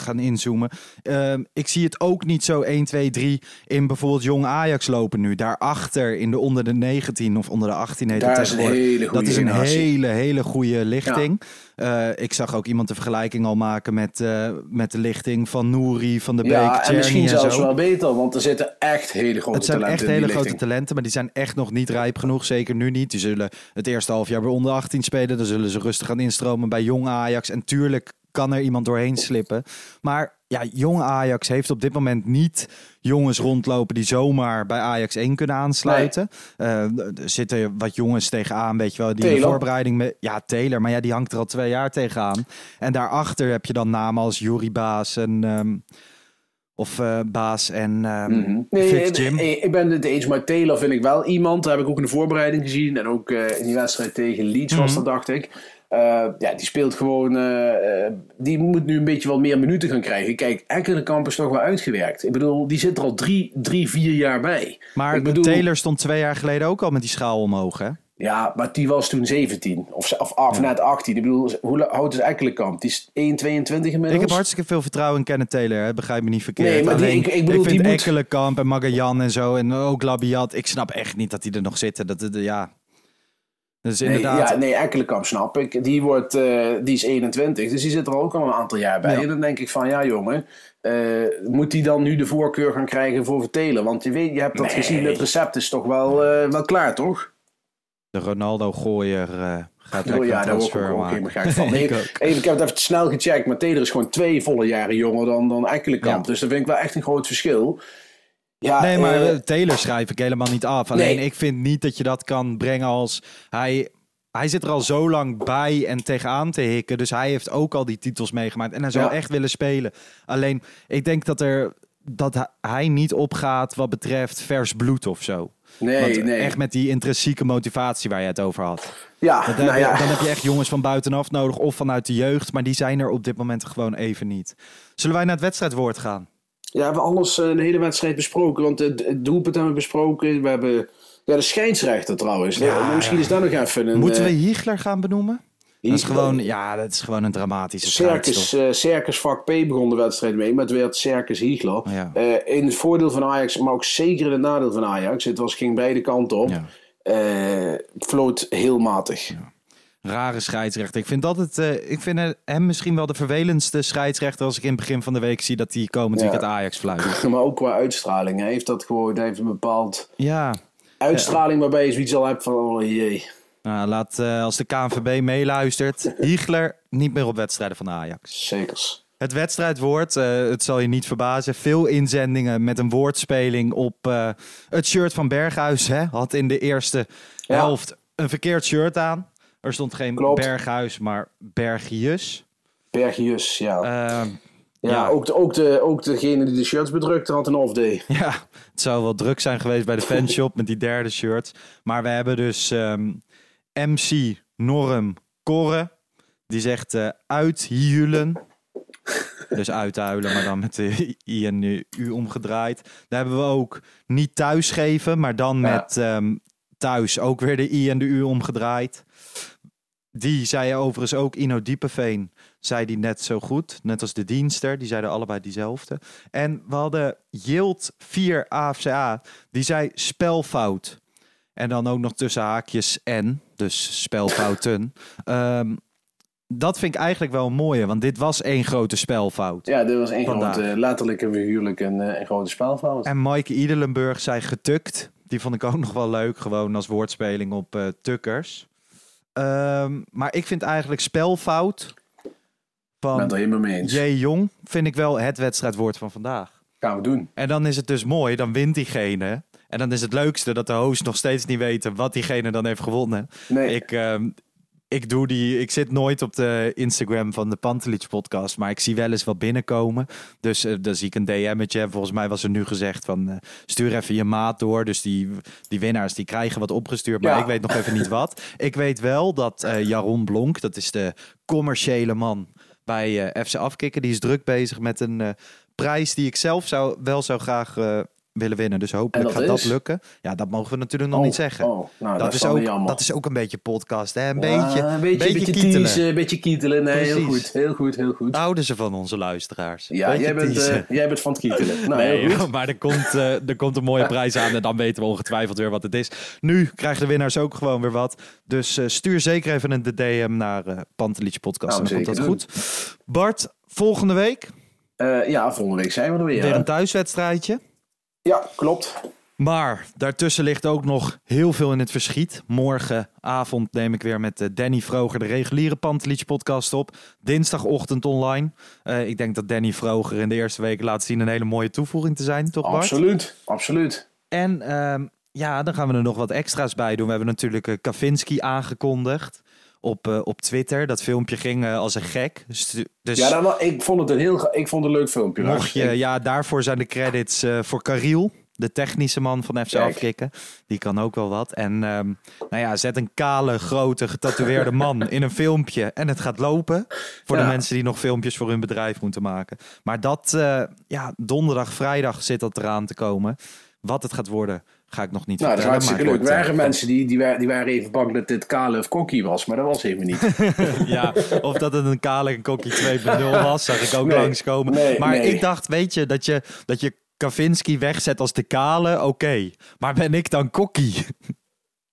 [SPEAKER 2] gaan, inzoomen. Ehm, ik zie het ook niet zo 1, 2, 3 in bijvoorbeeld jong Ajax lopen nu. Daarachter in de onder de 19 of onder de 18 heet
[SPEAKER 1] Daar
[SPEAKER 2] het
[SPEAKER 1] is hele
[SPEAKER 2] Dat is een
[SPEAKER 1] generatie.
[SPEAKER 2] hele, hele goede lichting. Eh, ik zag ook iemand de vergelijking al maken met, eh, met de lichting van Nouri, van de Beek,
[SPEAKER 1] Ja, en misschien
[SPEAKER 2] en
[SPEAKER 1] zelfs
[SPEAKER 2] zo.
[SPEAKER 1] wel beter, want er zitten echt hele grote
[SPEAKER 2] Het zijn
[SPEAKER 1] talenten
[SPEAKER 2] echt hele grote
[SPEAKER 1] lichting.
[SPEAKER 2] talenten, maar die zijn echt nog niet rijp genoeg. Zeker nu niet. Die zullen het eerste half jaar bij onder 18 spelen. Dan zullen ze rustig gaan instromen bij jong Ajax. En tuurlijk kan er iemand doorheen slippen. Maar ja, jong Ajax heeft op dit moment niet jongens rondlopen die zomaar bij Ajax 1 kunnen aansluiten. Eh, er zitten wat jongens tegenaan, weet je wel, die de
[SPEAKER 1] Taylor.
[SPEAKER 2] voorbereiding met ja Taylor, maar ja, die hangt er al twee jaar tegenaan. En daarachter heb je dan namen als Juri Baas en ehm, of eh, Baas en ehm
[SPEAKER 1] Mhm. Nee, nee,
[SPEAKER 2] Jim.
[SPEAKER 1] nee, ik ben het eens, maar Taylor vind ik wel iemand. Dat heb ik ook in de voorbereiding gezien. En ook eh, in die wedstrijd tegen Leeds was
[SPEAKER 2] Mhm.
[SPEAKER 1] dat, dacht ik. Eh, ja, die speelt gewoon. eh, eh, die moet nu een beetje wel meer minuten gaan krijgen. Kijk, Ekkelenkamp is toch wel uitgewerkt. Ik bedoel, die zit er al drie, drie vier jaar bij.
[SPEAKER 2] Maar
[SPEAKER 1] ik bedoel-
[SPEAKER 2] Taylor stond twee jaar geleden ook al met die schaal omhoog, hè?
[SPEAKER 1] Ja, maar die was toen 17. Of, of, of net 18. Ik bedoel, hoe oud is Ekkelenkamp? Die is 1,22 inmiddels.
[SPEAKER 2] Ik heb hartstikke veel vertrouwen in Kenneth Taylor, hè? begrijp me niet verkeerd.
[SPEAKER 1] Nee, maar die-
[SPEAKER 2] Alleen,
[SPEAKER 1] ik- ik bedoel,
[SPEAKER 2] vind
[SPEAKER 1] die moet-
[SPEAKER 2] en Magajan en zo en ook Labiat. Ik snap echt niet dat die er nog zitten. Dat, dat, ja. Dus
[SPEAKER 1] Nee,
[SPEAKER 2] inderdaad.
[SPEAKER 1] ja, nee, Ekkelenkamp snap ik. Die, wordt, eh, die is 21, dus die zit er ook al een aantal jaar bij.
[SPEAKER 2] Ja.
[SPEAKER 1] En dan denk ik van, ja jongen, eh, moet die dan nu de voorkeur gaan krijgen voor Vertelen? Want je weet, je hebt dat gezien, het recept is toch wel, eh, wel klaar, toch?
[SPEAKER 2] De Ronaldo-gooier eh, gaat
[SPEAKER 1] Oh, ja, daar ook
[SPEAKER 2] maken.
[SPEAKER 1] helemaal gek van. Nee,
[SPEAKER 2] Ik ook.
[SPEAKER 1] even, ik heb het even snel gecheckt, maar Taylor is gewoon twee volle jaren jonger dan, dan Ekkelenkamp.
[SPEAKER 2] Ja.
[SPEAKER 1] Dus dat vind ik wel echt een groot verschil. Ja,
[SPEAKER 2] Nee, maar
[SPEAKER 1] eh,
[SPEAKER 2] Taylor schrijf ik helemaal niet af. Alleen
[SPEAKER 1] Nee.
[SPEAKER 2] ik vind niet dat je dat kan brengen als hij. Hij zit er al zo lang bij en tegenaan te hikken. Dus hij heeft ook al die titels meegemaakt. En hij zou
[SPEAKER 1] Ja.
[SPEAKER 2] echt willen spelen. Alleen, ik denk dat, er, dat hij- niet opgaat wat betreft vers bloed of zo.
[SPEAKER 1] nee,
[SPEAKER 2] Want
[SPEAKER 1] nee.
[SPEAKER 2] echt met die intrinsieke motivatie waar je het over had.
[SPEAKER 1] ja,
[SPEAKER 2] Dan,
[SPEAKER 1] nou
[SPEAKER 2] je,
[SPEAKER 1] ja.
[SPEAKER 2] dan heb je echt jongens van buitenaf nodig of vanuit de jeugd. Maar die zijn er op dit moment gewoon even niet. Zullen wij naar het wedstrijdwoord gaan?
[SPEAKER 1] Ja, we hebben alles, eh, de hele wedstrijd besproken. Want het, doelpunt hebben we besproken. We hebben ja, de scheidsrechter trouwens.
[SPEAKER 2] Ja,
[SPEAKER 1] Misschien is dat nog even een...
[SPEAKER 2] Moeten we
[SPEAKER 1] eh,
[SPEAKER 2] Hiegler gaan benoemen? Dat is gewoon, ja, dat is gewoon een dramatische
[SPEAKER 1] Circus,
[SPEAKER 2] strijd.
[SPEAKER 1] eh, Circus vak P begon de wedstrijd mee, maar het werd Circus Hiegler.
[SPEAKER 2] Ja.
[SPEAKER 1] In het voordeel van Ajax, maar ook zeker in het nadeel van Ajax. Het was, ging beide kanten op.
[SPEAKER 2] Ja.
[SPEAKER 1] Floot heel matig.
[SPEAKER 2] Rare scheidsrechter. Ik vind, dat het, eh, ik vind hem misschien wel de vervelendste scheidsrechter als ik in het begin van de week zie dat hij komend
[SPEAKER 1] Ja.
[SPEAKER 2] weekend Ajax fluit.
[SPEAKER 1] Maar ook qua uitstraling. Hij heeft dat gewoon, hij heeft een bepaald
[SPEAKER 2] Ja,
[SPEAKER 1] uitstraling waarbij je zoiets al hebt van, oh jee.
[SPEAKER 2] nou, laat eh, als de KNVB meeluistert, Hiegler niet meer op wedstrijden van Ajax.
[SPEAKER 1] Zekers.
[SPEAKER 2] Het wedstrijdwoord, eh, het zal je niet verbazen. Veel inzendingen met een woordspeling op het shirt van Berghuis. Hè? Had in de eerste
[SPEAKER 1] Ja.
[SPEAKER 2] helft een verkeerd shirt aan. Er stond geen
[SPEAKER 1] Klopt.
[SPEAKER 2] Berghuis, maar Bergius.
[SPEAKER 1] Bergius, ja.
[SPEAKER 2] Ehm,
[SPEAKER 1] ja,
[SPEAKER 2] ja.
[SPEAKER 1] Ook, de, ook, de, ook degene die de shirts bedrukte had een off-day.
[SPEAKER 2] ja, het zou wel druk zijn geweest bij de fanshop met die derde shirt. Maar we hebben dus ehm, MC Norm Korre. Die zegt uithielen. Dus uithuilen, maar dan met de I en de U omgedraaid. Daar hebben we ook niet thuisgeven, maar dan
[SPEAKER 1] Ja.
[SPEAKER 2] met ehm, thuis ook weer de I en de U omgedraaid. Die zei overigens ook Ino Diepeveen, zei die net zo goed. Net als de dienster, die zeiden allebei diezelfde. En we hadden Yield 4 AFCA, die zei spelfout. En dan ook nog tussen haakjes en, dus spelfouten. Ehm, dat vind ik eigenlijk wel een mooie, want dit was één grote spelfout.
[SPEAKER 1] Ja, dit was één
[SPEAKER 2] Vandaag.
[SPEAKER 1] grote, letterlijk en figuurlijk een, eh, een grote spelfout.
[SPEAKER 2] En Maaike Idelenburg zei getukt. Die vond ik ook nog wel leuk, gewoon als woordspeling op eh, tukkers. Ehm, maar ik vind eigenlijk spelfout
[SPEAKER 1] ben
[SPEAKER 2] van
[SPEAKER 1] er mee eens.
[SPEAKER 2] J. Jong vind ik wel het wedstrijdwoord van vandaag.
[SPEAKER 1] Gaan we doen.
[SPEAKER 2] En dan is het dus mooi, dan wint diegene. En dan is het leukste dat de host nog steeds niet weten wat diegene dan heeft gewonnen.
[SPEAKER 1] Nee.
[SPEAKER 2] Ik, ehm, ik doe die. Ik zit nooit op de Instagram van de Pantelich podcast, maar ik zie wel eens wat binnenkomen. Dus eh, dan zie ik een DM'tje. Volgens mij was er nu gezegd van eh, stuur even je maat door. Dus die, die winnaars die krijgen wat opgestuurd, maar
[SPEAKER 1] Ja.
[SPEAKER 2] ik weet nog even niet wat. Ik weet wel dat eh, Jaron Blonk, dat is de commerciële man bij FC Afkikken, die is druk bezig met een prijs die ik zelf zou, wel zou graag willen winnen. Dus hopelijk
[SPEAKER 1] dat
[SPEAKER 2] gaat dat lukken. Ja, dat mogen we natuurlijk nog
[SPEAKER 1] Oh,
[SPEAKER 2] niet zeggen.
[SPEAKER 1] Oh, nou,
[SPEAKER 2] dat, is ook, dat is ook een beetje podcast, hè? Een
[SPEAKER 1] Ja,
[SPEAKER 2] beetje,
[SPEAKER 1] een beetje, beetje,
[SPEAKER 2] kietelen.
[SPEAKER 1] teasen, een beetje kietelen. Nee, heel goed, heel goed, heel goed.
[SPEAKER 2] Houden ze van onze luisteraars?
[SPEAKER 1] ja, jij bent, eh, jij bent van het kietelen. Nou,
[SPEAKER 2] Nee,
[SPEAKER 1] heel goed.
[SPEAKER 2] maar er komt, eh, er komt een mooie prijs aan en dan weten we ongetwijfeld weer wat het is. Nu krijgen de winnaars ook gewoon weer wat. Dus eh, stuur zeker even een DM naar eh Pantelich Podcast.
[SPEAKER 1] Nou,
[SPEAKER 2] dan komt dat goed. Bart, volgende week
[SPEAKER 1] ja, volgende week zijn we er weer.
[SPEAKER 2] weer een thuiswedstrijdje.
[SPEAKER 1] Ja, klopt.
[SPEAKER 2] Maar daartussen ligt ook nog heel veel in het verschiet. Morgenavond neem ik weer met eh, Danny Vroger de reguliere Pantelich podcast op. Dinsdagochtend online. Uh, ik denk dat Danny Vroger in de eerste weken laat zien een hele mooie toevoeging te zijn, toch Bart?
[SPEAKER 1] Absoluut, absoluut.
[SPEAKER 2] En uh, ja, dan gaan we er nog wat extra's bij doen. We hebben natuurlijk uh, Kavinski aangekondigd op, uh, op Twitter. Dat filmpje ging uh, als een gek. Dus, dus
[SPEAKER 1] ja, dan, ik vond het een heel ik vond het een leuk filmpje.
[SPEAKER 2] Mocht je, ja, daarvoor zijn de credits uh, voor Kariel. De technische man van FC Afkikken. Die kan ook wel wat. En um, nou ja, zet een kale, grote, getatoeëerde man in een filmpje. En het gaat lopen. Voor ja. de mensen die nog filmpjes voor hun bedrijf moeten maken. Maar dat, ja, donderdag, vrijdag zit dat eraan te komen. Wat het gaat worden, ga ik nog niet
[SPEAKER 1] nou,
[SPEAKER 2] vertellen.
[SPEAKER 1] Dat is hartstikke leuk. Er waren mensen die, die, waren, die waren even bang dat dit kale of kokkie was, maar dat was even niet.
[SPEAKER 2] ja, of dat het een kale en kokkie 2.0 was, zag ik ook nee, langskomen. Nee, maar nee. ik dacht, weet je, dat je, dat je Kavinski wegzet als de kale, oké. Okay. Maar ben ik dan kokkie?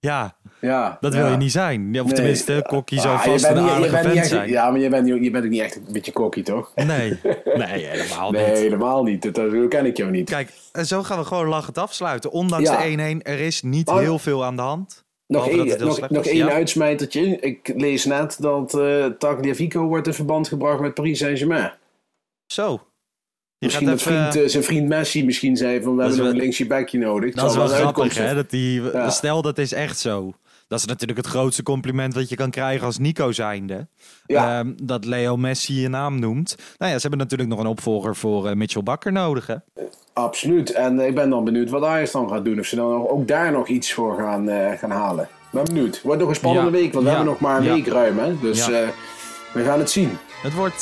[SPEAKER 2] Ja.
[SPEAKER 1] Ja,
[SPEAKER 2] dat wil
[SPEAKER 1] ja.
[SPEAKER 2] je niet zijn. Of tenminste, kokkie zou ah, vast een
[SPEAKER 1] niet,
[SPEAKER 2] aardige vent
[SPEAKER 1] echt,
[SPEAKER 2] zijn.
[SPEAKER 1] Ja, maar je bent, je bent ook niet echt een beetje kokkie, toch?
[SPEAKER 2] Nee, nee helemaal niet.
[SPEAKER 1] Nee, helemaal niet. Dat, dat ken ik jou niet.
[SPEAKER 2] Kijk, en zo gaan we gewoon lachend afsluiten. Ondanks ja. de 1-1, er is niet oh, heel veel aan de hand.
[SPEAKER 1] Nog één, nog, nog één ja. uitsmijtertje. Ik lees net dat uh, Tagliafico wordt in verband gebracht met Paris Saint-Germain.
[SPEAKER 2] Zo.
[SPEAKER 1] Misschien dat
[SPEAKER 2] even...
[SPEAKER 1] vriend, uh, zijn vriend Messi misschien zei van we hebben nog een linksje backje nodig.
[SPEAKER 2] Dat is wel grappig hè. Dat die, ja. Stel dat is echt zo. Dat is natuurlijk het grootste compliment wat je kan krijgen als Nico zijnde.
[SPEAKER 1] Ja.
[SPEAKER 2] Um, dat Leo Messi je naam noemt. Nou ja, ze hebben natuurlijk nog een opvolger voor uh, Mitchell Bakker nodig hè.
[SPEAKER 1] Absoluut. En ik ben dan benieuwd wat Ajax dan gaat doen. Of ze dan ook daar nog iets voor gaan, uh, gaan halen. Ben benieuwd. Wordt nog een spannende ja. week. Want we hebben nog maar een week ruim. Hè? Dus we gaan het zien.
[SPEAKER 2] Het, wordt,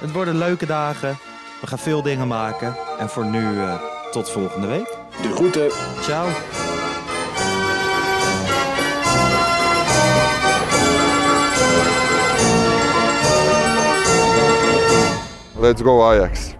[SPEAKER 2] het worden leuke dagen. We gaan veel dingen maken. En voor nu tot volgende week.
[SPEAKER 1] De groeten.
[SPEAKER 2] Ciao.
[SPEAKER 3] Let's go Ajax.